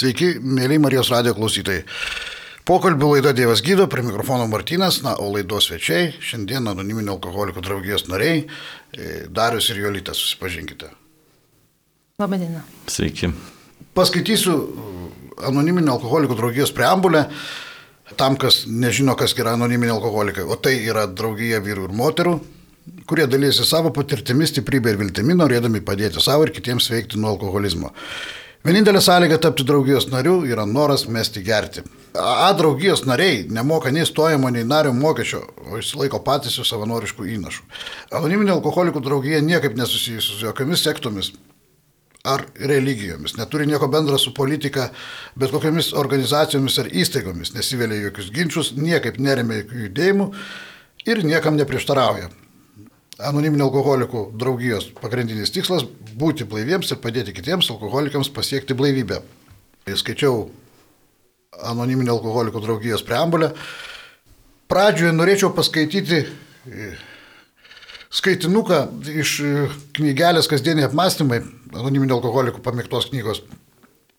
Sveiki, mėly Marijos radio klausytojai. Pokalbių laida Dievas gydo, prie mikrofono Martinas, na, o laidos svečiai, šiandien anoniminio alkoholikų draugijos nariai, e, Darius ir Jolitas, susipažinkite. Labadiena. Sveiki. Paskaitysiu anoniminio alkoholikų draugijos preambulę, tam, kas nežino, kas yra anoniminiai alkoholikai, o tai yra draugija vyrų ir moterų, kurie dalysi savo patirtimi, stiprybė ir viltimi, norėdami padėti savo ir kitiems veikti nuo alkoholizmo. Vienintelė sąlyga tapti draugijos nariu yra noras mesti gerti. A draugijos nariai nemoka nei stojimo, nei nario mokesčio, o išsilaiko patys su savanoriškų įnašų. Anoniminė alkoholikų draugija niekaip nesusijusi su jokiamis sektomis ar religijomis, neturi nieko bendra su politika, bet kokiamis organizacijomis ar įstaigomis, nesivelia jokius ginčius, niekaip neremia jokių judėjimų ir niekam neprieštarauja. Anoniminio alkoholikų draugijos pagrindinis tikslas - būti blaiviems ir padėti kitiems alkoholikams pasiekti blaivybę. Skaičiau anoniminio alkoholikų draugijos preambulę. Pradžioje norėčiau paskaityti skaitinuką iš knygelės kasdieniai apmąstymai anoniminio alkoholikų pamėgtos knygos.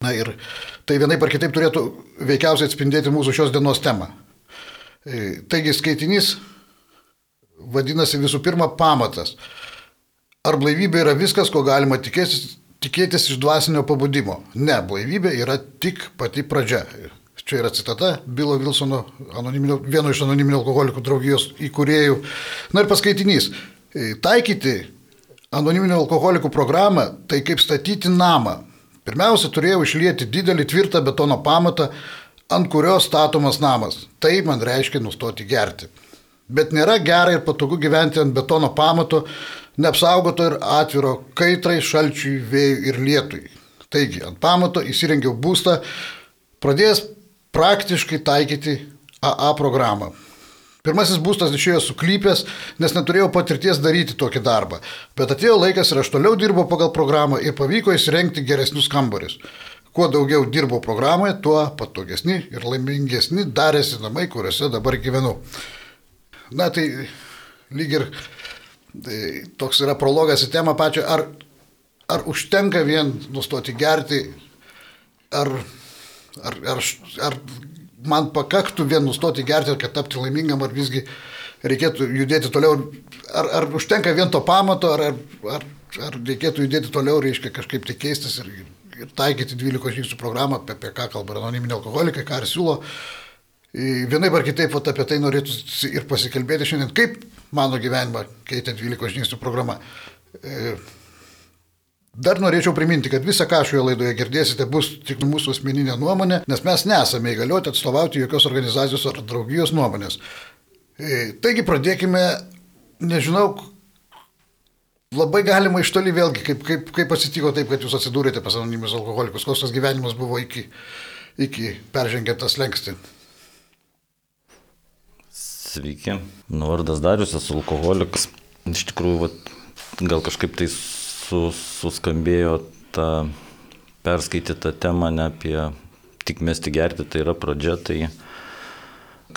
Na ir tai vienai par kitaip turėtų veikiausiai atspindėti mūsų šios dienos temą. Taigi skaitinys vadinasi visų pirma pamatas. Ar blaivybė yra viskas, ko galima tikėtis, tikėtis iš dvasinio pabudimo? Ne, blaivybė yra tik pati pradžia. Čia yra citata Bilo Vilsono, vieno iš anoniminio alkoholikų draugijos įkūrėjų. Na ir paskaitinys. Taikyti anoniminio alkoholikų programą tai kaip statyti namą. Pirmiausia, turėjau išlieti didelį tvirtą betono pamatą, ant kurio statomas namas. Tai man reiškia nustoti gerti. Bet nėra gera ir patogu gyventi ant betono pamato, neapsaugoto ir atviro kaitrai, šalčiui, vėjui ir lietui. Taigi, ant pamato įsirengiau būstą, pradėjęs praktiškai taikyti AA programą. Pirmasis būstas išėjo suklypęs, nes neturėjau patirties daryti tokį darbą. Bet atėjo laikas ir aš toliau dirbau pagal programą ir pavyko įsirengti geresnius kambarius. Kuo daugiau dirbau programoje, tuo patogesni ir laimingesni darėsi namai, kuriuose dabar gyvenu. Na tai lyg ir tai, toks yra prologas į temą pačią, ar, ar užtenka vien nustoti gerti, ar, ar, ar, ar man pakaktų vien nustoti gerti, kad tapti laimingam, ar visgi reikėtų judėti toliau, ar, ar užtenka vien to pamato, ar, ar, ar reikėtų judėti toliau, reiškia kažkaip tai keistis ir, ir taikyti 12 žingsnių programą, apie, apie ką kalba anoniminė alkoholikai, ką ir siūlo. Vienaip ar kitaip vat, apie tai norėtų ir pasikalbėti šiandien, kaip mano gyvenimą keitė 12 žingsnių programa. Dar norėčiau priminti, kad visą, ką šioje laidoje girdėsite, bus tik mūsų asmeninė nuomonė, nes mes nesame įgalioti atstovauti jokios organizacijos ar draugijos nuomonės. Taigi pradėkime, nežinau, labai galima iš toli vėlgi, kaip, kaip, kaip atsitiko taip, kad jūs atsidūrėte pas anonimius alkoholikus, koks tas gyvenimas buvo iki, iki peržengiant tas lengsti. Sveiki, nu vardas Darius, esu alkoholikas. Iš tikrųjų, vat, gal kažkaip tai su, suskambėjo ta perskaityta tema ne apie tik mesti gerti, tai yra pradžia, tai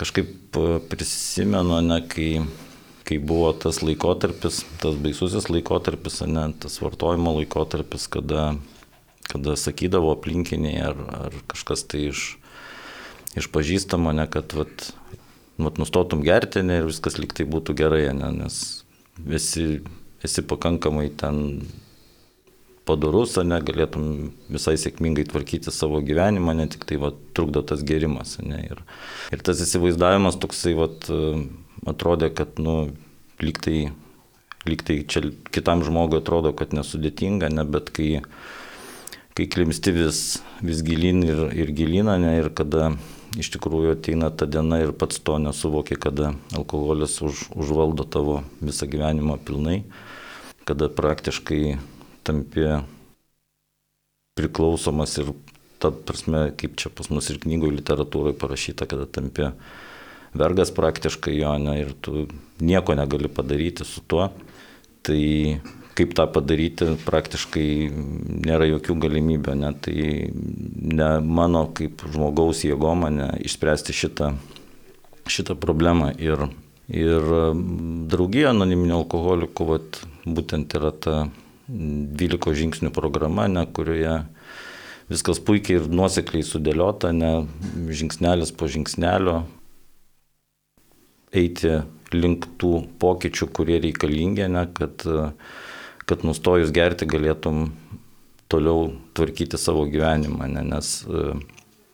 kažkaip prisimenu, ne, kai, kai buvo tas laikotarpis, tas baisusis laikotarpis, ne, tas vartojimo laikotarpis, kada, kada sakydavo aplinkiniai ar, ar kažkas tai iš, iš pažįstamo, ne, kad vat, vat, nustotum gerti ne, ir viskas liktai būtų gerai, ne, nes visi, esi pakankamai ten padarus, ne, galėtum visai sėkmingai tvarkyti savo gyvenimą, ne tik tai va, trukdo tas gerimas. Ne, ir, ir tas įsivaizdavimas toksai va, atrodė, kad, nu, liktai, liktai čia kitam žmogui atrodo, kad nesudėtinga, ne, bet kai, kai klimsti vis, vis gilin ir, ir gilina, ne, ir kada iš tikrųjų ateina ta diena ir pats to nesuvokia, kada alkoholis už, užvaldo tavo visą gyvenimą pilnai, kada praktiškai tampi priklausomas ir ta prasme, kaip čia pas mus ir knygoje literatūroje parašyta, kada tampi vergas praktiškai jo, ne, ir tu nieko negali padaryti su tuo. Tai kaip tą padaryti praktiškai nėra jokių galimybių, ne, tai ne mano kaip žmogaus jėgoma ne, išspręsti šitą, šitą problemą. Ir, ir draugija anoniminio alkoholikų vat, būtent yra ta 12 žingsnių programa, ne, kurioje viskas puikiai ir nuosekliai sudėliota, ne? Žingsnelis po žingsnelio, eiti link tų pokyčių, kurie reikalingi, ne, kad, kad nustojus gerti galėtum toliau tvarkyti savo gyvenimą, ne, nes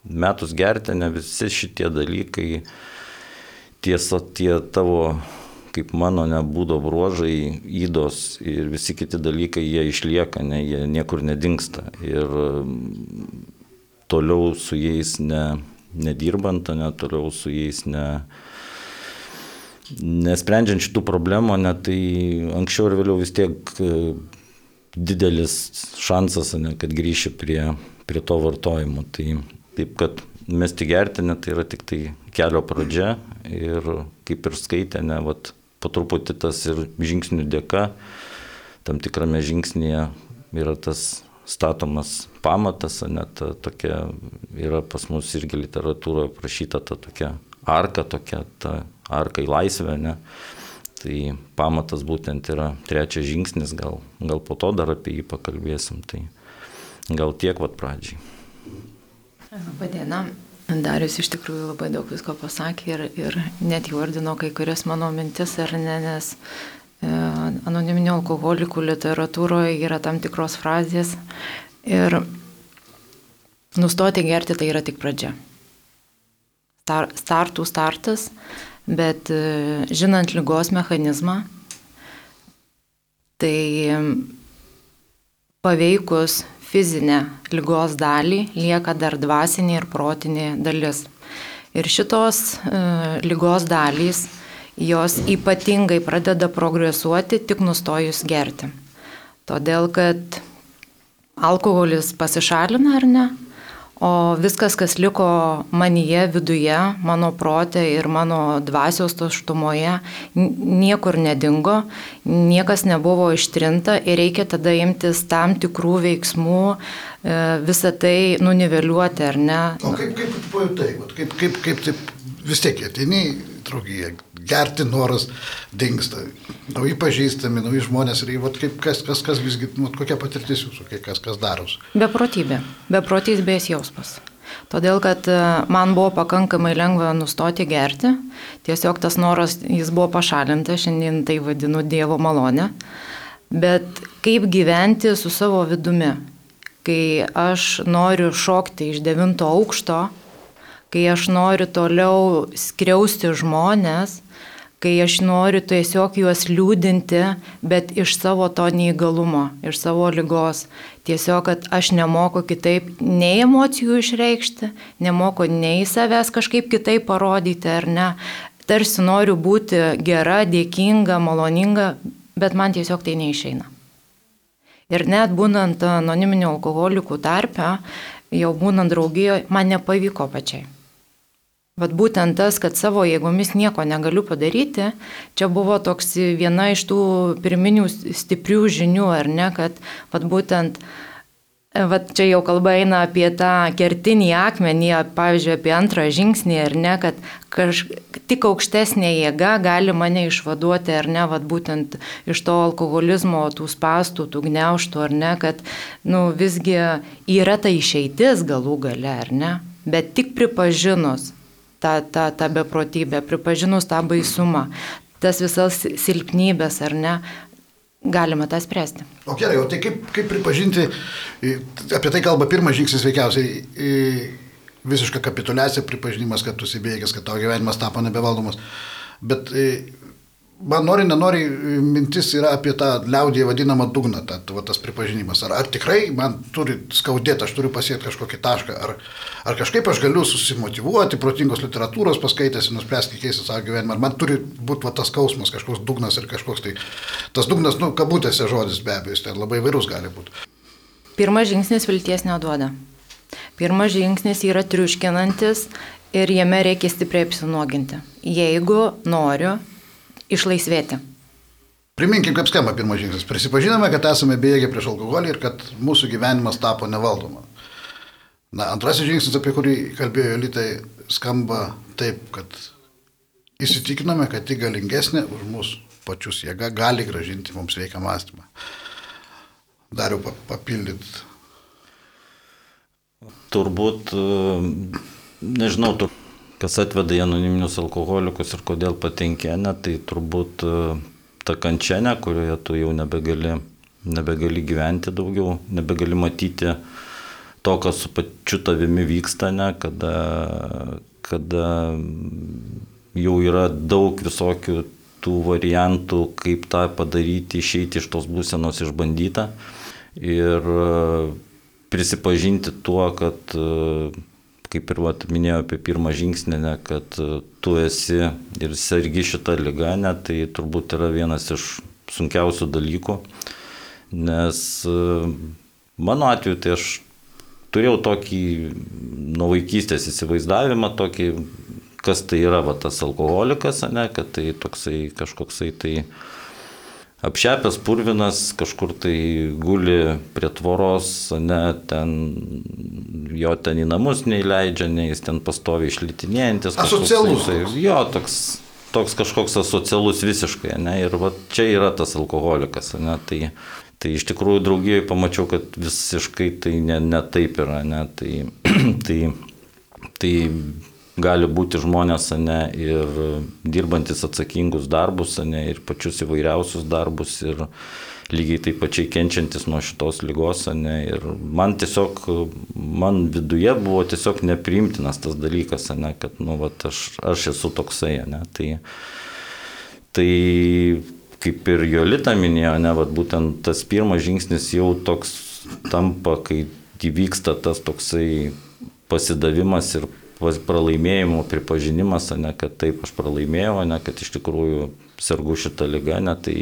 metus gerti, ne visi šitie dalykai, tiesa, tie tavo, kaip mano, nebūdo bruožai, įdos ir visi kiti dalykai, jie išlieka, ne, jie niekur nedingsta. Ir toliau su jais ne, nedirbant, ne, toliau su jais ne, nesprendžiant šitų problemų, ne, tai anksčiau ir vėliau vis tiek e, didelis šansas, ne, kad grįši prie, prie to vartojimo. Tai taip, kad mesti gerti, ne, tai yra tik tai kelio pradžia ir kaip ir skaitė, ne, vat, po truputį tas ir žingsnių dėka, tam tikrame žingsnėje yra tas statomas pamatas, net tokia yra pas mus irgi literatūroje prašyta ta tokia arka, tokia ta arka į laisvę, ne? Tai pamatas būtent yra trečias žingsnis, gal, gal po to dar apie jį pakalbėsim, tai gal tiek vad pradžiai. Labadiena. Darius iš tikrųjų labai daug visko pasakė ir, ir net įvardino kai kurias mano mintis, ar ne, nes e, anoniminių alkoholikų literatūroje yra tam tikros frazės ir nustoti gerti tai yra tik pradžia. Star, startų startas, bet e, žinant lygos mechanizmą, tai paveikus fizinę lygos dalį lieka dar dvasinė ir protinė dalis. Ir šitos e, lygos dalys, jos ypatingai pradeda progresuoti tik nustojus gerti. Todėl, kad alkoholis pasišalina ar ne, O viskas, kas liko manyje, viduje, mano protė ir mano dvasios tuštumoje, niekur nedingo, niekas nebuvo ištrinta ir reikia tada imtis tam tikrų veiksmų, e, visą tai nuniveliuoti, ar ne? O kaip, kaip pajutai, kaip, kaip, kaip taip vis tiek atini draugiją, gerti noras dinksta, nauji pažįstami, nauji žmonės ir vat, kaip, kas, kas, kas visgi, vat, kokia patirtis jūsų, kas, kas daros. Beprotybė, beprotybės jausmas. Todėl, kad e, man buvo pakankamai lengva nustoti gerti, tiesiog tas noras, jis buvo pašalintas, šiandien tai vadinu Dievo malonę, bet kaip gyventi su savo vidumi, kai aš noriu šokti iš devinto aukšto, kai aš noriu toliau skriausti žmonės, kai aš noriu tiesiog juos liūdinti, bet iš savo to neįgalumo, iš savo lygos. Tiesiog, kad aš nemoku kitaip nei emocijų išreikšti, nemoku nei savęs kažkaip kitaip parodyti ar ne. Tarsi noriu būti gera, dėkinga, maloninga, bet man tiesiog tai neišeina. Ir net būnant anoniminių alkoholikų tarpe, jau būnant draugijoje, man nepavyko pačiai. Vat būtent tas, kad savo jėgomis nieko negaliu padaryti, čia buvo toks viena iš tų pirminių stiprių žinių, ar ne, kad vat būtent, vat čia jau kalba eina apie tą kertinį akmenį, pavyzdžiui, apie antrą žingsnį, ar ne, kad kaž, tik aukštesnė jėga gali mane išvaduoti, ar ne, vat būtent iš to alkoholizmo, tų spastų, tų gneuštų, ar ne, kad, nu, visgi yra ta išeitis galų gale, ar ne, bet tik pripažinus tą, tą, tą beprotybę, pripažinus tą baisumą, tas visas silpnybės ar ne, galima tą spręsti. O gerai, o tai kaip, kaip pripažinti, apie tai kalba pirmas žingsnis veikiausiai, visiška kapitulacija, pripažinimas, kad tu įsibėgęs, kad tavo gyvenimas tapo nebevaldomas. Bet man nori, nenori, mintis yra apie tą liaudį vadinamą dugną, ta, ta, tas pripažinimas. Ar, ar tikrai man turi skaudėti, aš turiu pasiekti kažkokį tašką, ar, ar kažkaip aš galiu susimotivuoti, protingos literatūros paskaitęs ir nuspręsti keisti savo gyvenimą, ar man turi būti va, tas skausmas, kažkoks dugnas ir kažkoks tai, tas dugnas, nu, kabutėse žodis be abejo, jis ten labai vairus gali būti. Pirmas žingsnis vilties neduoda. Pirmas žingsnis yra triuškinantis ir jame reikia stipriai apsinuoginti. Jeigu noriu išlaisvėti. Priminkim, kaip skamba pirmas žingsnis. Prisipažinome, kad esame bejėgiai prieš alkoholį ir kad mūsų gyvenimas tapo nevaldoma. Na, antrasis žingsnis, apie kurį kalbėjo Litai, skamba taip, kad įsitikinome, kad ji galingesnė už mūsų pačius jėga gali gražinti mums sveiką mąstymą. Dariu papildyti. Turbūt, e, nežinau, tur, kas atveda į anoniminius alkoholikus ir kodėl patenkė, ne, tai turbūt e, ta kančianė, kurioje tu jau nebegali, nebegali gyventi daugiau, nebegali matyti to, kas su pačiu tavimi vyksta, ne, kada, kada jau yra daug visokių tų variantų, kaip tą padaryti, išeiti iš tos būsenos išbandyta. Ir e, prisipažinti tuo, kad e, kaip ir vat, minėjau apie pirmą žingsnį, ne, kad e, tu esi ir sergi šitą lygą, ne, tai turbūt yra vienas iš sunkiausių dalykų, nes mano atveju tai aš turėjau tokį nuo vaikystės įsivaizdavimą, tokį kas tai yra va, tas alkoholikas, ne, kad tai toksai kažkoksai tai apšepęs purvinas, kažkur tai guli prie tvoros, ne, ten jo ten į namus neįleidžia, ne, jis ten pastovi išlitinėjantis. Asocialus. Tai, jo, toks, toks kažkoks asocialus visiškai, ne, ir va, čia yra tas alkoholikas, ne, tai, tai iš tikrųjų draugijoje pamačiau, kad visiškai tai ne, ne taip yra, ne, tai, tai, tai gali būti žmonės, ne, ir dirbantis atsakingus darbus, ne, ir pačius įvairiausius darbus, ir lygiai taip pačiai kenčiantis nuo šitos lygos, ne, ir man tiesiog, man viduje buvo tiesiog nepriimtinas tas dalykas, ne, kad, nu, va, aš, aš esu toksai, ne, tai, tai kaip ir Jolita minėjo, ne, va, būtent tas pirmas žingsnis jau toks tampa, kai įvyksta tas toksai pasidavimas ir pralaimėjimo pripažinimas, ne, kad taip aš pralaimėjau, ne, kad iš tikrųjų sergu šitą lygą, ne, tai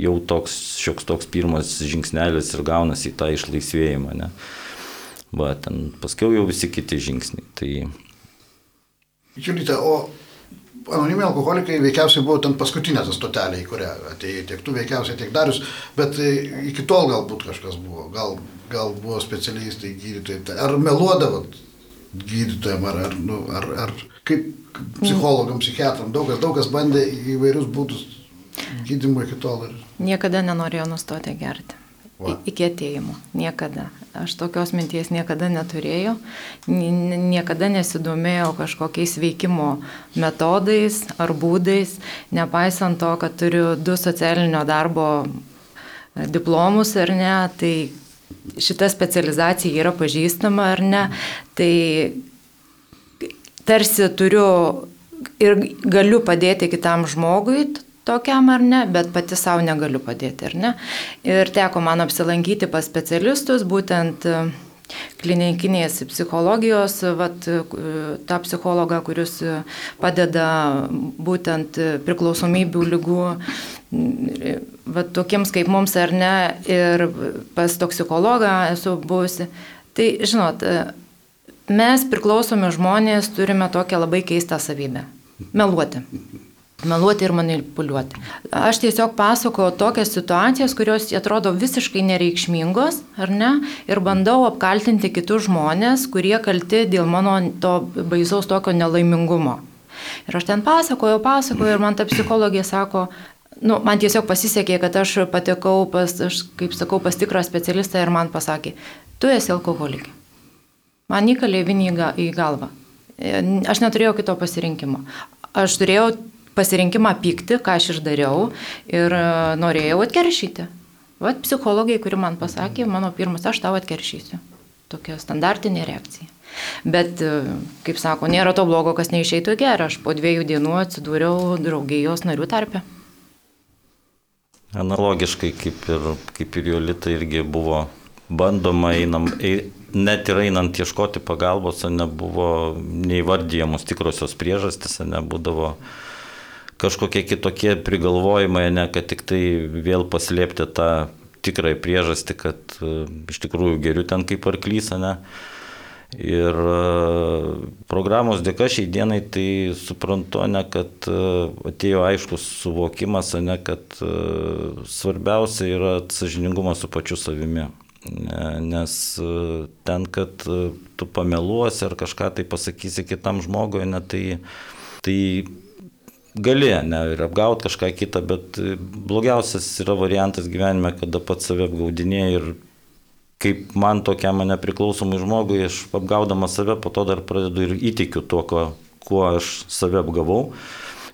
jau toks šioks toks pirmas žingsnelis ir gaunasi į tą išlaisvėjimą. Ne. Va, ten paskiau jau visi kiti žingsniai. Tai... Julita, o anoniminiai alkoholikai veikiausiai buvo ten paskutinė ta stotelė, į kurią atėjai tiek tu veikiausiai, tiek darius, bet e, iki tol galbūt kažkas buvo, gal, gal buvo specialistai, gydytojai, ar meluodavot gydytojam ar, ar, nu, ar, ar kaip psichologam, psichiatram, daug kas, daug kas bandė įvairius būdus gydimo iki tol. Ir... Niekada nenorėjo nustoti gerti. Va. Iki atėjimo. Niekada. Aš tokios minties niekada neturėjau. Niekada nesidomėjau kažkokiais veikimo metodais ar būdais, nepaisant to, kad turiu du socialinio darbo diplomus ar ne, tai šita specializacija yra pažįstama ar ne, tai tarsi turiu ir galiu padėti kitam žmogui tokiam ar ne, bet pati savo negaliu padėti ar ne. Ir teko man apsilankyti pas specialistus, būtent klinikinės psichologijos, vat, tą psichologą, kuris padeda būtent priklausomybių lygų, vat, tokiems kaip mums ar ne, ir pas toksikologą esu buvusi. Tai, žinot, mes priklausomi žmonės turime tokią labai keistą savybę - meluoti meluoti ir manipuliuoti. Aš tiesiog pasakoju tokias situacijas, kurios atrodo visiškai nereikšmingos, ar ne, ir bandau apkaltinti kitus žmonės, kurie kalti dėl mano to baisaus tokio nelaimingumo. Ir aš ten pasakoju, pasakoju ir man ta psichologija sako, nu, man tiesiog pasisekė, kad aš patekau pas, aš, kaip sakau, pas tikrą specialistą ir man pasakė, tu esi alkoholikė. Man įkalė vinį į galvą. Aš neturėjau kito pasirinkimo. Aš turėjau pasirinkimą pykti, ką aš ir dariau, ir e, norėjau atkeršyti. Vat psichologai, kuri man pasakė, mano pirmas, aš tau atkeršysiu. Tokia standartinė reakcija. Bet, e, kaip sako, nėra to blogo, kas neišeitų gerą. Aš po dviejų dienų atsidūriau draugijos narių tarpe. Analogiškai kaip ir, kaip ir Jolita irgi buvo bandoma einam, net ir einant ieškoti pagalbos, nebuvo neįvardyjamos tikrosios priežastys, nebūdavo kažkokie kitokie prigalvojimai, ne kad tik tai vėl paslėpti tą tikrąją priežastį, kad uh, iš tikrųjų geriu ten kaip arklys, ne. Ir uh, programos dėka šiai dienai tai suprantu, ne, kad uh, atėjo aiškus suvokimas, ne, kad svarbiausia yra sažiningumas su pačiu savimi. Nes ten, kad tu pameluosi ar kažką tai pasakysi kitam žmogui, ne, tai, tai gali, ne, ir apgauti kažką kitą, bet blogiausias yra variantas gyvenime, kada pats save apgaudinėjai ir kaip man tokiam nepriklausomai žmogui, aš apgaudamas save, po to dar pradedu ir įtikiu tuo, ko, kuo aš save apgavau.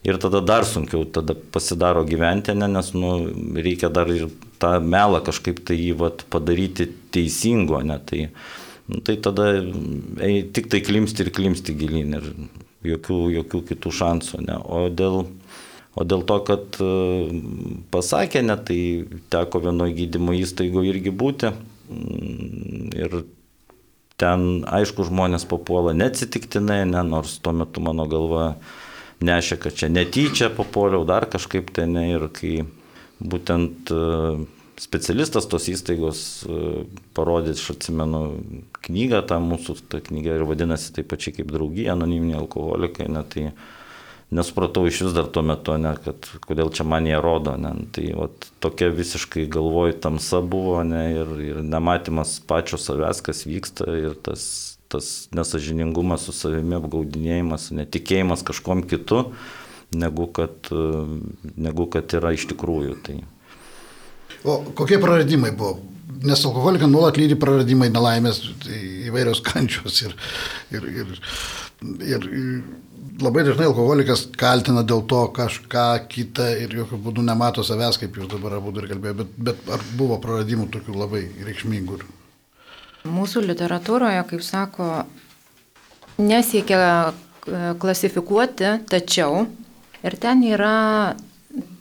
Ir tada dar sunkiau tada pasidaro gyventi, ne, nes nu, reikia dar ir tą melą kažkaip tai jį vat, padaryti teisingo, ne, tai, nu, tai tada ei, tik tai klimsti ir klimsti gilin ir jokių, jokių kitų šansų. Ne. O dėl O dėl to, kad e, pasakė, net tai teko vienoje gydymo įstaigoje irgi būti. Mm, ir ten, aišku, žmonės papuola neatsitiktinai, ne, nors tuo metu mano galva nešė, kad čia netyčia papuoliau, dar kažkaip ten. Ne, ir kai būtent e, specialistas tos įstaigos e, parodė, aš atsimenu knygą, tą mūsų ta knyga ir vadinasi taip pačiai kaip draugija, anoniminiai alkoholikai, ne, tai nesupratau iš vis dar tuo metu, ne, kad kodėl čia man jie rodo. Ne, tai vat, tokia visiškai galvoj tamsa buvo ne, ir, ir nematymas pačio savęs, kas vyksta ir tas, tas nesažiningumas su savimi, apgaudinėjimas, netikėjimas kažkom kitu, negu kad, negu kad yra iš tikrųjų. Tai. O kokie praradimai buvo? Nes alkoholikai nuolat lydi praradimai, nelaimės, tai įvairios kančios ir, ir, ir, ir, ir labai dažnai alkoholikas kaltina dėl to kažką kitą ir jokių būdų nemato savęs, kaip jūs dabar abu ir kalbėjote, bet, bet ar buvo praradimų tokių labai reikšmingų? Mūsų literatūroje, kaip sako, nesiekia e, klasifikuoti, tačiau ir ten yra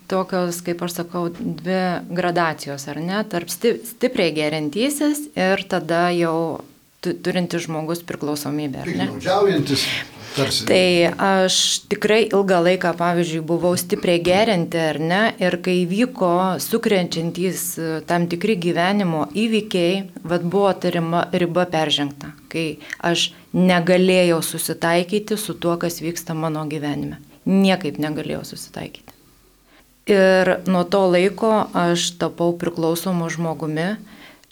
tokios, kaip aš sakau, dvi gradacijos, ar ne, tarp stipriai gerintysis ir tada jau turintis žmogus priklausomybę. Naudžiaujantis. Tarsi. Tai aš tikrai ilgą laiką, pavyzdžiui, buvau stipriai gerinti ar ne, ir kai vyko sukrenčiantys e, tam tikri gyvenimo įvykiai, vad buvo ta riba, riba peržengta, kai aš negalėjau susitaikyti su tuo, kas vyksta mano gyvenime. Niekaip negalėjau susitaikyti. Ir nuo to laiko aš tapau priklausomu žmogumi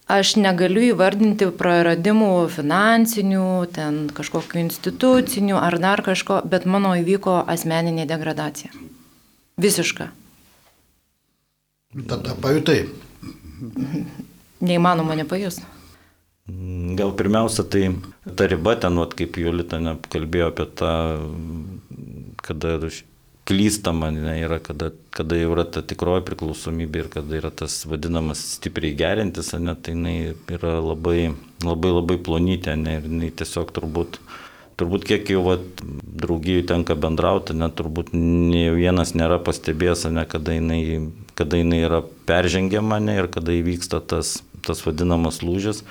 Aš negaliu įvardinti praradimų finansinių, ten kažkokių institucinių ar dar kažko, bet mano įvyko asmeninė degradacija. Visiška. Tada pajutai. Neįmanoma nepajus. Gal pirmiausia, tai ta riba ten, vat, kaip Julita kalbėjo apie tą, kada klystama ne, yra, kada, kada jau yra ta tikroji priklausomybė ir kada yra tas vadinamas stipriai gerintis, ne, tai jinai yra labai, labai, labai plonytė ne, ir jinai tiesiog turbūt, turbūt kiek jau vat, draugijų tenka bendrauti, net turbūt ne vienas nėra pastebėjęs, ne, kada, jinai, kada jinai yra peržengiama ne, ir kada įvyksta tas, tas vadinamas lūžis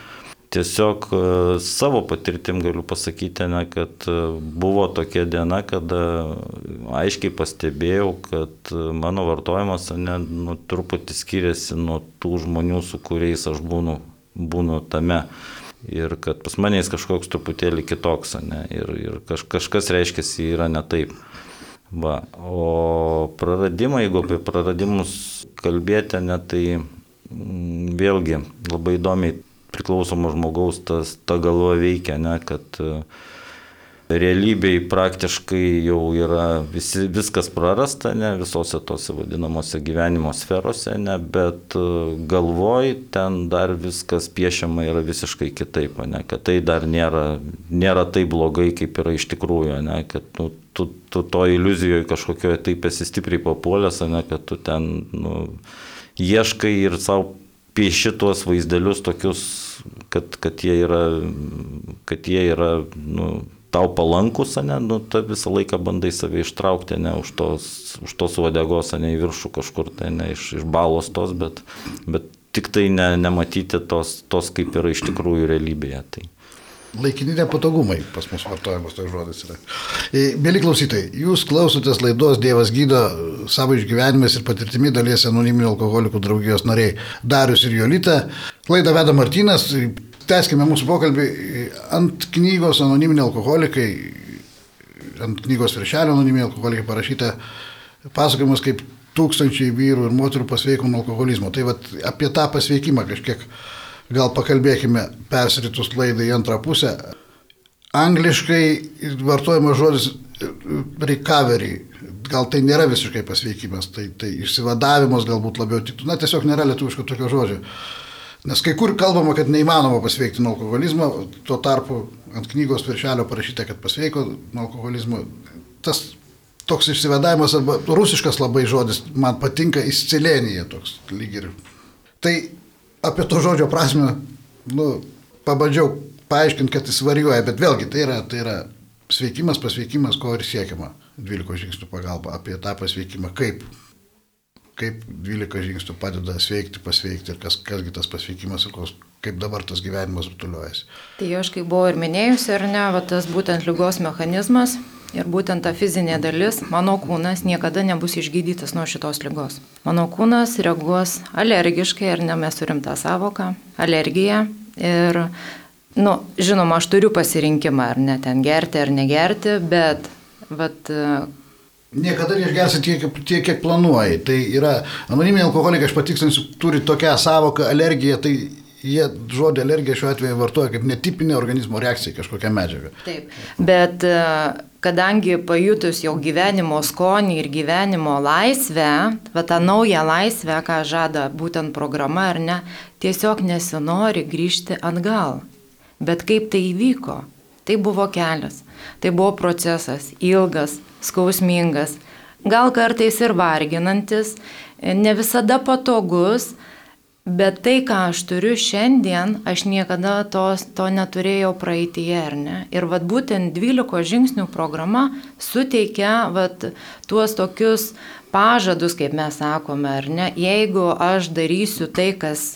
tiesiog e, savo patirtim galiu pasakyti, ne, kad e, buvo tokia diena, kada aiškiai pastebėjau, kad e, mano vartojimas ne, nu, truputį skiriasi nuo tų žmonių, su kuriais aš būnu, būnu tame. Ir kad pas mane jis kažkoks truputėlį kitoks, ne, ir, ir kaž, kažkas reiškia, yra ne taip. Va. O praradimai, jeigu apie praradimus kalbėti, ne, tai mm, vėlgi labai įdomiai priklausomo žmogaus tas, ta galva veikia, ne, kad e, realybėj praktiškai jau yra visi, viskas prarasta, ne, visose tose vadinamose gyvenimo sferose, ne, bet e, galvoj ten dar viskas piešiama yra visiškai kitaip, ne, kad tai dar nėra, nėra taip blogai, kaip yra iš tikrųjų, ne, kad nu, tu, tu to iliuzijoje kažkokioje taip esi stipriai papuolęs, ne, kad tu ten nu, ieškai ir savo pieši tuos vaizdelius tokius kad, kad jie yra, kad jie yra nu, tau palankus, ne, nu, ta visą laiką bandai save ištraukti, ne, už tos, už tos uodegos, ne, į viršų kažkur, tai ne, iš, iš balos tos, bet, bet tik tai ne, nematyti tos, tos, kaip yra iš tikrųjų realybėje. Tai. Laikini nepatogumai pas mus vartojamas toks žodis yra. Mėly klausytojai, jūs klausotės laidos Dievas gydo savo išgyvenimais ir patirtimi dalies anoniminių alkoholikų draugijos nariai Darius ir Jolita. Laidą veda Martinas. Teskime mūsų pokalbį ant knygos anoniminiai alkoholikai, ant knygos viršelio anoniminiai alkoholikai parašyta pasakojimas, kaip tūkstančiai vyrų ir moterų pasveiko nuo alkoholizmo. Tai vat, apie tą pasveikimą kažkiek gal pakalbėkime persiritus laidą į antrą pusę. Angliškai vartojamas žodis recovery. Gal tai nėra visiškai pasveikimas, tai, tai išsivadavimas galbūt labiau tiktų. Na, tiesiog nėra lietuviško tokio žodžio. Nes kai kur kalbama, kad neįmanoma pasveikti nuo alkoholizmo, tuo tarpu ant knygos viršelio parašyta, kad pasveiko nuo alkoholizmo. Tas toks išsivadavimas, arba rusiškas labai žodis, man patinka įscilenija toks lyg ir. Tai apie to žodžio prasme, nu, pabandžiau paaiškinti, kad jis varijuoja, bet vėlgi tai yra, tai yra sveikimas, pasveikimas, ko ir siekiama 12 žingsnių pagalba, apie tą pasveikimą, kaip kaip 12 žingsnių padeda sveikti, pasveikti ir kas, kasgi tas pasveikimas ir kos, kaip dabar tas gyvenimas rutuliuojasi. Tai aš kaip buvau ir minėjusi, ar ne, va, tas būtent lygos mechanizmas ir būtent ta fizinė dalis, mano kūnas niekada nebus išgydytas nuo šitos lygos. Mano kūnas reaguos alergiškai, ar ne, mes turim tą savoką, alergiją ir, nu, žinoma, aš turiu pasirinkimą, ar ne, ten gerti ar negerti, bet, vat, Niekada neišgersi tiek, tiek, kiek planuoji. Tai yra, anoniminiai alkoholikai, aš patikslinsiu, turi tokią savoką alergiją, tai jie žodį alergija šiuo atveju vartoja kaip netipinė organizmo reakcija kažkokią medžiagą. Taip, bet e, kadangi pajutus jau gyvenimo skonį ir gyvenimo laisvę, va tą naują laisvę, ką žada būtent programa ar ne, tiesiog nesinori grįžti atgal. Bet kaip tai įvyko? Tai buvo kelias, tai buvo procesas ilgas, skausmingas, gal kartais ir varginantis, ne visada patogus, bet tai, ką aš turiu šiandien, aš niekada tos, to neturėjau praeitie, ar ne? Ir vad būtent 12 žingsnių programa suteikia vad tuos tokius pažadus, kaip mes sakome, ar ne? Jeigu aš darysiu tai, kas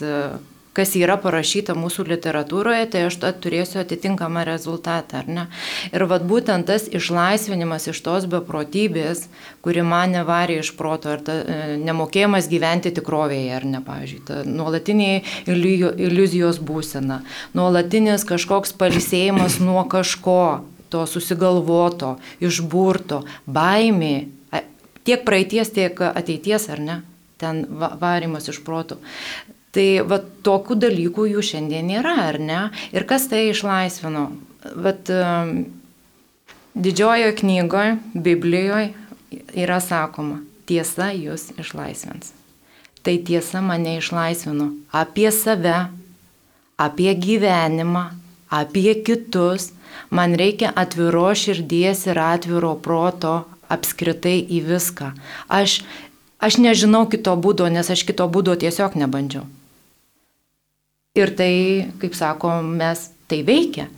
kas yra parašyta mūsų literatūroje, tai aš turėsiu atitinkamą rezultatą, ar ne? Ir vad būtent tas išlaisvinimas iš tos beprotybės, kuri mane varė iš proto, ar ta, e, nemokėjimas gyventi tikrovėje, ar ne, pavyzdžiui, ta nuolatinė iliuzijos būsena, nuolatinis kažkoks palsėjimas nuo kažko, to susigalvoto, išburto, baimė, tiek praeities, tiek ateities, ar ne? ten varimas iš protų. Tai va tokių dalykų jų šiandien nėra, ar ne? Ir kas tai išlaisvino? Vat didžiojoje knygoje, Biblijoje yra sakoma, tiesa jūs išlaisvins. Tai tiesa mane išlaisvino apie save, apie gyvenimą, apie kitus. Man reikia atviro širdies ir atviro proto apskritai į viską. Aš, aš nežinau kito būdo, nes aš kito būdo tiesiog nebandžiau. Ir tai, kaip sako, mes tai veikia.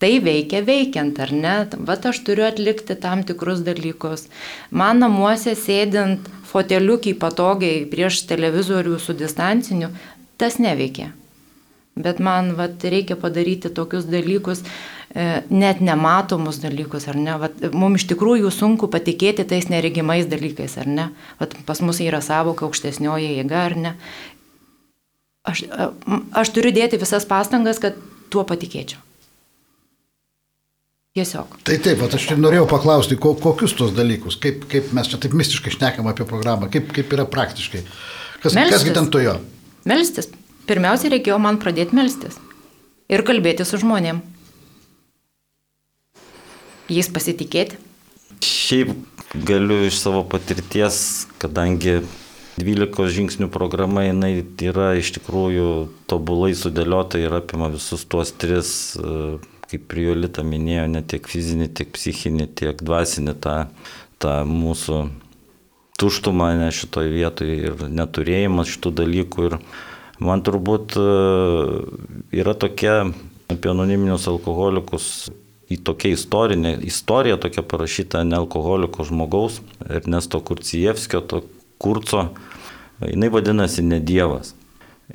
Tai veikia veikiant, ar ne? Vat aš turiu atlikti tam tikrus dalykus. Man namuose sėdint foteliukį patogiai prieš televizorių su distanciniu, tas neveikia. Bet man vat, reikia padaryti tokius dalykus, e, net nematomus dalykus, ar ne? Vat, mums iš tikrųjų sunku patikėti tais neregimais dalykais, ar ne? Vat, pas mus yra savoka aukštesnioji jėga, ar ne? Aš, aš turiu dėti visas pastangas, kad tuo patikėčiau. Tiesiog. Tai taip, aš ir norėjau paklausti, ko, kokius tos dalykus, kaip, kaip mes čia taip mistiškai šnekam apie programą, kaip, kaip yra praktiškai. Kas, melstis. kasgi ten to jo? Melstis. Pirmiausia, reikėjo man pradėti melstis. Ir kalbėti su žmonėm. Jais pasitikėti. Šiaip galiu iš savo patirties, kadangi 12 žingsnių programa, jinai yra iš tikrųjų tobulai sudėliota ir apima visus tuos tris, e, kaip ir Jolita minėjo, ne tiek fizinį, tiek psichinį, tiek dvasinį tą, tą mūsų tuštumą ne šitoje vietoje ir neturėjimas šitų dalykų. Ir man turbūt e, yra tokia apie anoniminius alkoholikus į tokia istorinė istorija, tokia parašyta ne alkoholiko žmogaus, Ernesto Kurcijevskio, to kurco jinai vadinasi ne Dievas.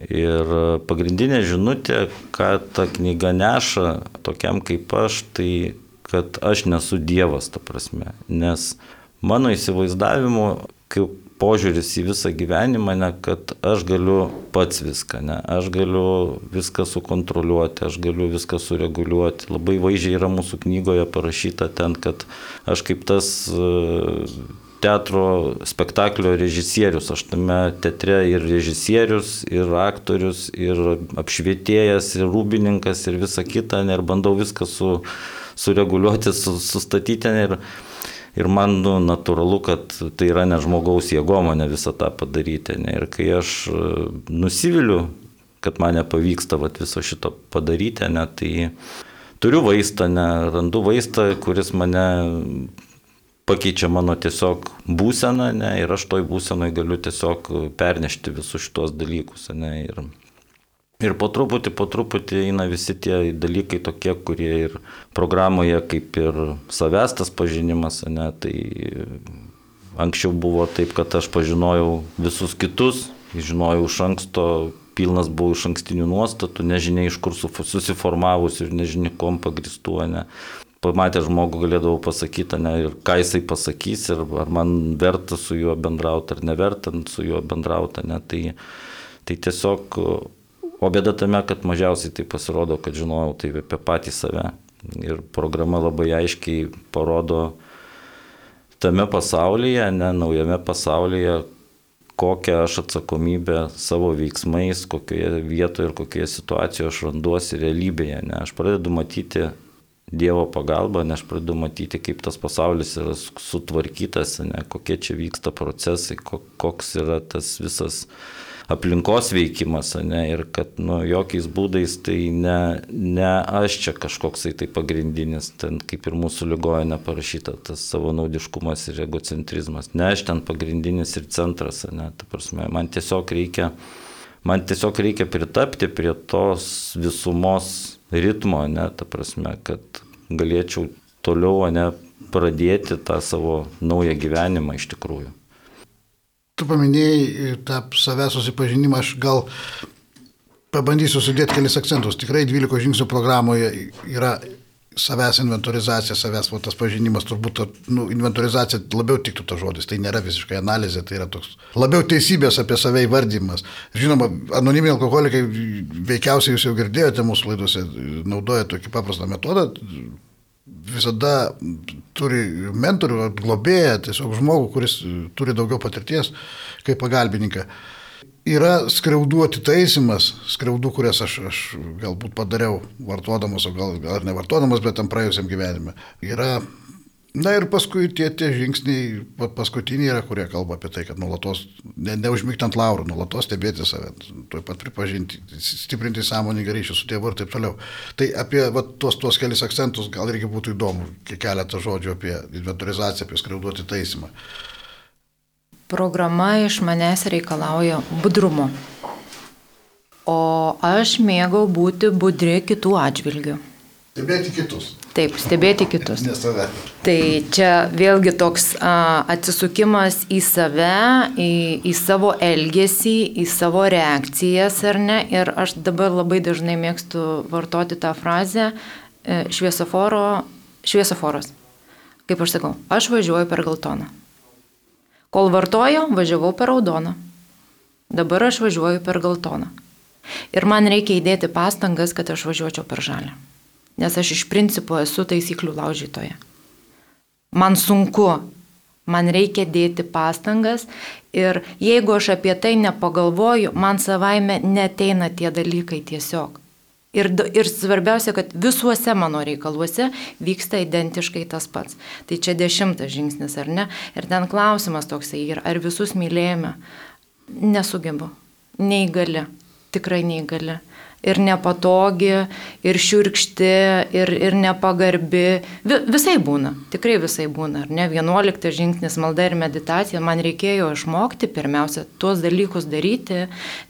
Ir pagrindinė žinutė, ką ta knyga neša tokiam kaip aš, tai kad aš nesu Dievas, ta prasme. Nes mano įsivaizdavimu, kaip požiūris į visą gyvenimą, ne kad aš galiu pats viską, ne, aš galiu viską sukontroliuoti, aš galiu viską sureguliuoti. Labai vaizdžiai yra mūsų knygoje parašyta ten, kad aš kaip tas teatro spektaklio režisierius. Aš tame teatre ir režisierius, ir aktorius, ir apšvietėjas, ir rūbininkas, ir visa kita. Ir bandau viską su, sureguliuoti, su, sustatyti. Ir, ir man nu, natūralu, kad tai yra ne žmogaus jėgo mane visą tą padaryti. Ne? Ir kai aš e, nusiviliu kad man nepavyksta vat, viso šito padaryti, ne, tai turiu vaistą, ne, randu vaistą, kuris mane pakeičia mano tiesiog būseną, ne, ir aš toj būsenai galiu tiesiog pernešti visus šitos dalykus, ne, ir, ir po truputį, po truputį eina visi tie dalykai tokie, kurie ir programoje kaip ir savęs tas pažinimas, ne, tai anksčiau buvo taip, kad aš pažinojau visus kitus, žinojau iš anksto, pilnas buvo iš ankstinių nuostatų, nežinia iš kur susiformavusi ir nežinia kom pagristuo, ne pamatę žmogų galėdavau pasakyti, ne, ir ką jisai pasakys, ir ar man verta su juo bendrauti, ar neverta su juo bendrauti. Ne, tai, tai tiesiog, o bėda tame, kad mažiausiai tai pasirodo, kad žinojau tai apie patį save. Ir programa labai aiškiai parodo tame pasaulyje, ne naujame pasaulyje, kokią aš atsakomybę savo veiksmais, kokioje vietoje ir kokioje situacijoje aš randuosi realybėje. Ne. Aš pradedu matyti Dievo pagalba, nes aš pradedu matyti, kaip tas pasaulis yra sutvarkytas, ne, kokie čia vyksta procesai, koks yra tas visas aplinkos veikimas, ne, ir kad nu, jokiais būdais tai ne, ne aš čia kažkoks tai pagrindinis, ten kaip ir mūsų lygoje neparašyta, tas savanaudiškumas ir egocentrizmas, ne aš ten pagrindinis ir centras, ne, ta prasme, man tiesiog reikia, man tiesiog reikia pritapti prie tos visumos ritmo, ne, ta prasme, kad galėčiau toliau, ne, pradėti tą savo naują gyvenimą iš tikrųjų. Tu paminėjai tą savęs susipažinimą, aš gal pabandysiu sudėti kelis akcentus. Tikrai 12 žingsnių programoje yra savęs inventorizacija, savęs va, tas pažinimas, turbūt nu, inventorizacija labiau tiktų to žodis, tai nėra visiškai analizė, tai yra toks labiau teisybės apie save įvardymas. Žinoma, anoniminiai alkoholikai, veikiausiai jūs jau girdėjote mūsų laidose, naudoja tokį paprastą metodą, visada turi mentorių, globėją, tiesiog žmogų, kuris turi daugiau patirties kaip pagalbininką yra skriaudų atitaisimas, skriaudų, kurias aš, aš galbūt padariau vartodamas, o gal, gal ir nevartodamas, bet tam praėjusiam gyvenime. Yra, na ir paskui tie, tie žingsniai, paskutiniai yra, kurie kalba apie tai, kad nuolatos, ne, neužmygti ant laurų, nuolatos stebėti save, tuoj pat pripažinti, stiprinti sąmoningą ryšį su tėvu ir taip toliau. Tai apie va, tuos, tuos kelis akcentus gal irgi būtų įdomu, keletą žodžių apie inventorizaciją, apie skriaudų atitaisimą programa iš manęs reikalauja budrumo. O aš mėgau būti budri kitų atžvilgių. Stebėti kitus. Taip, stebėti kitus. Ne save. Tai čia vėlgi toks a, atsisukimas į save, į, į savo elgesį, į savo reakcijas ar ne. Ir aš dabar labai dažnai mėgstu vartoti tą frazę e, šviesoforo, šviesoforas. Kaip aš sakau, aš važiuoju per geltoną. Kol vartojau, važiavau per raudoną. Dabar aš važiuoju per geltoną. Ir man reikia įdėti pastangas, kad aš važiuočiau per žalę. Nes aš iš principo esu taisyklių laužytoja. Man sunku, man reikia dėti pastangas ir jeigu aš apie tai nepagalvoju, man savaime neteina tie dalykai tiesiog. Ir, ir svarbiausia, kad visuose mano reikaluose vyksta identiškai tas pats. Tai čia dešimtas žingsnis, ar ne? Ir ten klausimas toksai, ar visus mylėjome? Nesugebu. Neįgali. Tikrai neįgali ir nepatogi, ir šiurkšti, ir, ir nepagarbi. Visai būna, tikrai visai būna. Ar ne? Vienuoliktas žingsnis malda ir meditacija. Man reikėjo išmokti pirmiausia tuos dalykus daryti,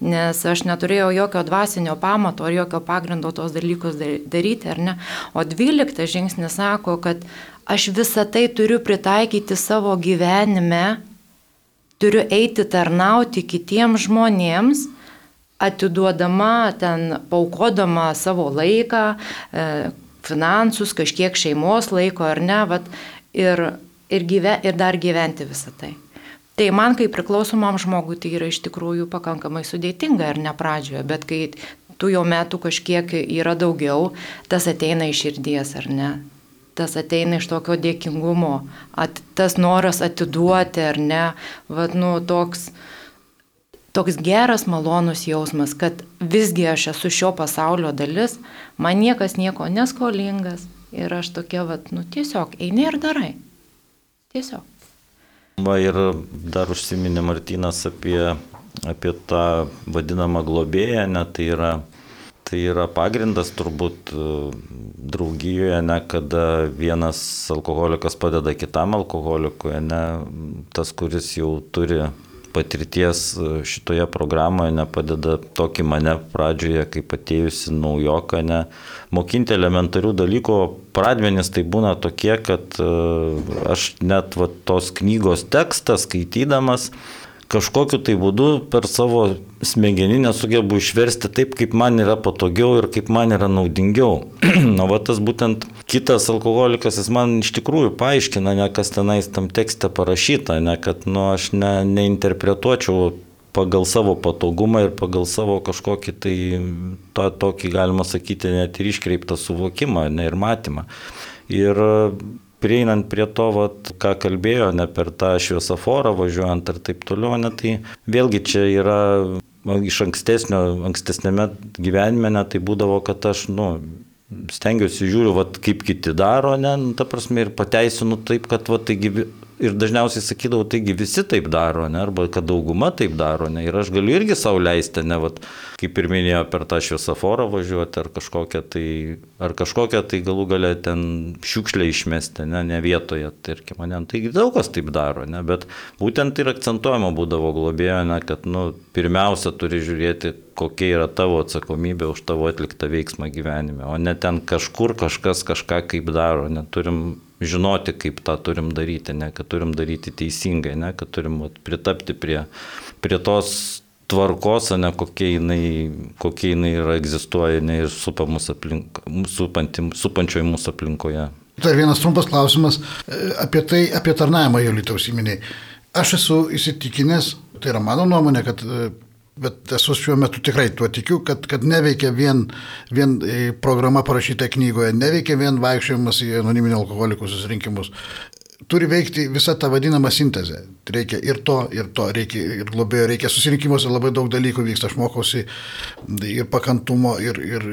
nes aš neturėjau jokio dvasinio pamato ar jokio pagrindo tuos dalykus daryti, ar ne? O dvyliktas žingsnis sako, kad aš visą tai turiu pritaikyti savo gyvenime, turiu eiti tarnauti kitiems žmonėms atiduodama, ten paukodama savo laiką, e, finansus, kažkiek šeimos laiko ar ne, vat, ir, ir, gyve, ir dar gyventi visą tai. Tai man kaip priklausomam žmogui tai yra iš tikrųjų pakankamai sudėtinga ir ne pradžioje, bet kai tų jau metų kažkiek yra daugiau, tas ateina iš širdies ar ne. Tas ateina iš tokio dėkingumo, at, tas noras atiduoti ar ne, vad, nu, toks, uh, toks geras, malonus jausmas, kad visgi aš esu šio pasaulio dalis, man niekas nieko neskolingas ir aš tokia, vat, nu tiesiog eini ir darai. Tiesiog. Va ir dar užsiminė Martinas apie apie tą vadinamą globėją, ne, tai yra Tai yra pagrindas turbūt e, draugijoje, ne kada vienas alkoholikas padeda kitam alkoholikui, ne tas, kuris jau turi patirties e, šitoje programoje nepadeda tokį mane pradžioje, kaip atėjusi naujoką, ne mokinti elementarių dalykų. Pradmenis tai būna tokie, kad e, aš net va, tos knygos tekstą skaitydamas, kažkokiu tai būdu per savo smegenį nesugebu išversti taip, kaip man yra patogiau ir kaip man yra naudingiau. Na, va tas būtent kitas alkoholikas, jis man iš tikrųjų paaiškina, ne kas tenais tam tekste parašyta, ne kad, nu, aš ne, neinterpretuočiau pagal savo patogumą ir pagal savo kažkokį tai, to, tokį, galima sakyti, net ir iškreiptą suvokimą ne, ir matymą. Ir prieinant prie to, vat, ką kalbėjo, ne per tą šviesoforą važiuojant ir taip toliau, ne, tai vėlgi čia yra iš ankstesnio, ankstesnėme gyvenime, ne, tai būdavo, kad aš, nu, stengiuosi žiūriu, vat, kaip kiti daro, ne, nu, ta prasme, ir pateisinu taip, kad, vat, taigi, ir dažniausiai sakydavau, taigi visi taip daro, ne, arba kad dauguma taip daro, ne, ir aš galiu irgi savo leisti, ne, vat, kaip ir minėjo, per tą šviesoforą važiuoti, ar kažkokią tai, ar kažkokią tai galų galę ten šiukšlę išmesti, ne, ne vietoje, tarkim, ne, taigi daug kas taip daro, ne, bet būtent ir akcentuojama būdavo globėjo, ne, kad, nu, pirmiausia turi žiūrėti, kokia yra tavo atsakomybė už tavo atliktą veiksmą gyvenime, o ne ten kažkur kažkas kažką kaip daro, neturim žinoti, kaip tą turim daryti, ne, kad turim daryti teisingai, ne, kad turim vat, pritapti prie, prie tos tvarkos, ne kokie jinai, kokie jinai yra egzistuoja ne, ir supa mūsų aplink, supanti, supančioje mūsų aplinkoje. Dar vienas trumpas klausimas e, apie tai, apie tarnavimą jau lytau užsiminiai. Aš esu įsitikinęs, tai yra mano nuomonė, kad e, Bet esu šiuo metu tikrai tuo tikiu, kad, kad neveikia vien, vien e, programa parašyta knygoje, neveikia vien vaikščiojimas į anoniminio alkoholikų susirinkimus. Turi veikti visa ta vadinama sintezė. Reikia ir to, ir to, reikia ir globėjo, reikia susirinkimuose labai daug dalykų vyksta. Aš mokausi ir pakantumo, ir, ir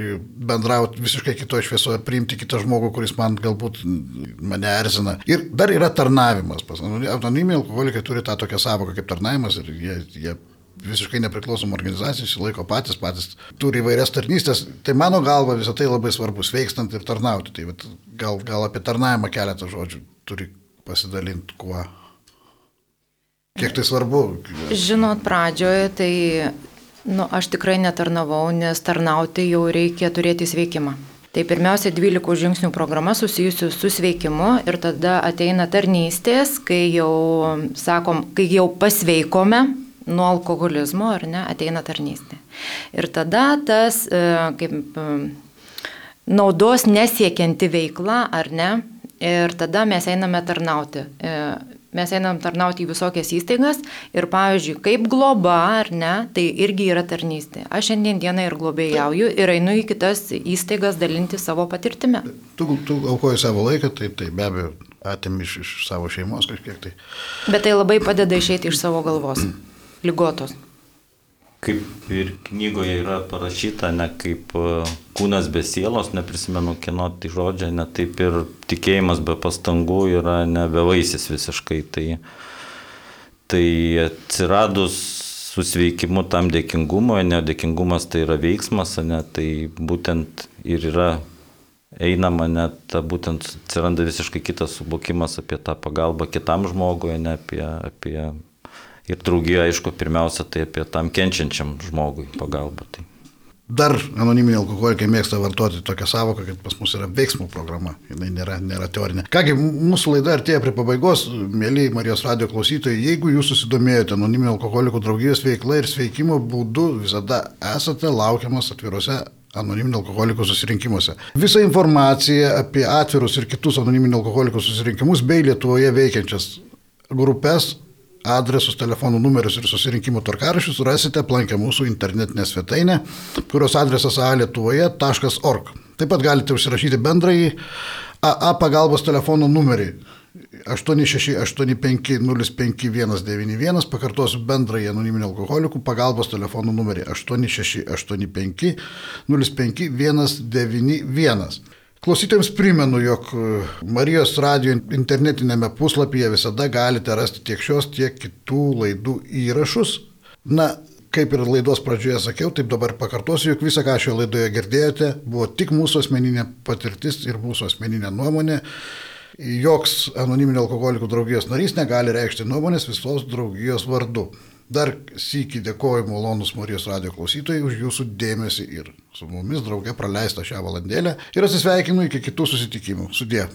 bendrauti visiškai kitoje šviesoje, priimti kitą žmogų, kuris man galbūt mane erzina. Ir dar yra tarnavimas. Anoniminiai alkoholikai turi tą tokią savoką kaip tarnavimas ir jie, jie visiškai nepriklausomų organizacijų, išsilaiko patys, patys turi įvairias tarnystės. Tai mano galva visą tai labai svarbu, sveikstant ir tarnauti. Tai gal, gal apie tarnavimą keletą žodžių turi pasidalinti kuo. Kiek tai svarbu? Žinot, pradžioje tai nu, aš tikrai netarnavau, nes tarnauti jau reikia turėti sveikimą. Tai pirmiausia, 12 žingsnių programa susijusi su sveikimu ir tada ateina tarnystės, kai jau, sakom, kai jau pasveikome, nuo alkoholizmo, ar ne, ateina tarnystė. Ir tada tas, e, kaip e, naudos nesiekianti veikla, ar ne, ir tada mes einame tarnauti. E, mes einam tarnauti į visokias įstaigas ir, pavyzdžiui, kaip globa, ar ne, tai irgi yra tarnystė. Aš šiandien dieną ir globėjauju ir einu į kitas įstaigas dalinti savo patirtimi. Tu, tu aukoji savo laiką, tai, tai be abejo atim iš, iš savo šeimos kažkiek tai. Bet tai labai padeda išeiti iš savo galvos lygotos. Kaip ir knygoje yra parašyta, ne kaip e, kūnas be sielos, neprisimenu kino tai žodžiai, ne taip ir tikėjimas be pastangų yra nebevaisis visiškai. Tai, tai atsiradus susveikimu tam dėkingumo, ne dėkingumas tai yra veiksmas, ne, tai būtent ir yra einama net, būtent atsiranda visiškai kitas suvokimas apie tą pagalbą kitam žmogui, ne apie, apie ir draugija, aišku, pirmiausia, tai apie tam kenčiančiam žmogui pagalbą. Tai. Dar anoniminiai alkoholikai mėgsta vartoti tokią savoką, kad pas mus yra veiksmų programa, jinai nėra, nėra teorinė. Kągi, mūsų laida artėja prie pabaigos, mėly Marijos radio klausytojai, jeigu jūs susidomėjote anoniminių alkoholikų draugijos veikla ir sveikimo būdu, visada esate laukiamas atvirose anoniminių alkoholikų susirinkimuose. Visa informacija apie atvirus ir kitus anoniminių alkoholikų susirinkimus bei Lietuvoje veikiančias grupės adresus, telefonų numerius ir susirinkimų tvarkarašius rasite aplankę mūsų internetinę svetainę, kurios adresas alietuvoje.org. Taip pat galite užsirašyti bendrąjį AA pagalbos telefono numerį 868505191, pakartosiu bendrąjį anoniminį alkoholikų pagalbos telefonų numerį 868505191. Klausytojams primenu, jog e, Marijos radio internetinėme puslapyje visada galite rasti tiek šios, tiek kitų laidų įrašus. Na, kaip ir laidos pradžioje sakiau, taip dabar pakartosiu, jog visą, ką šioje laidoje girdėjote, buvo tik mūsų asmeninė patirtis ir mūsų asmeninė nuomonė. Joks anoniminio alkoholikų draugijos narys negali reikšti nuomonės visos draugijos vardu. Dar sįki dėkoju malonus Marijos radio klausytojai už jūsų dėmesį ir su mumis drauge praleistą šią valandėlę ir atsisveikinu iki kitų susitikimų. Sudė.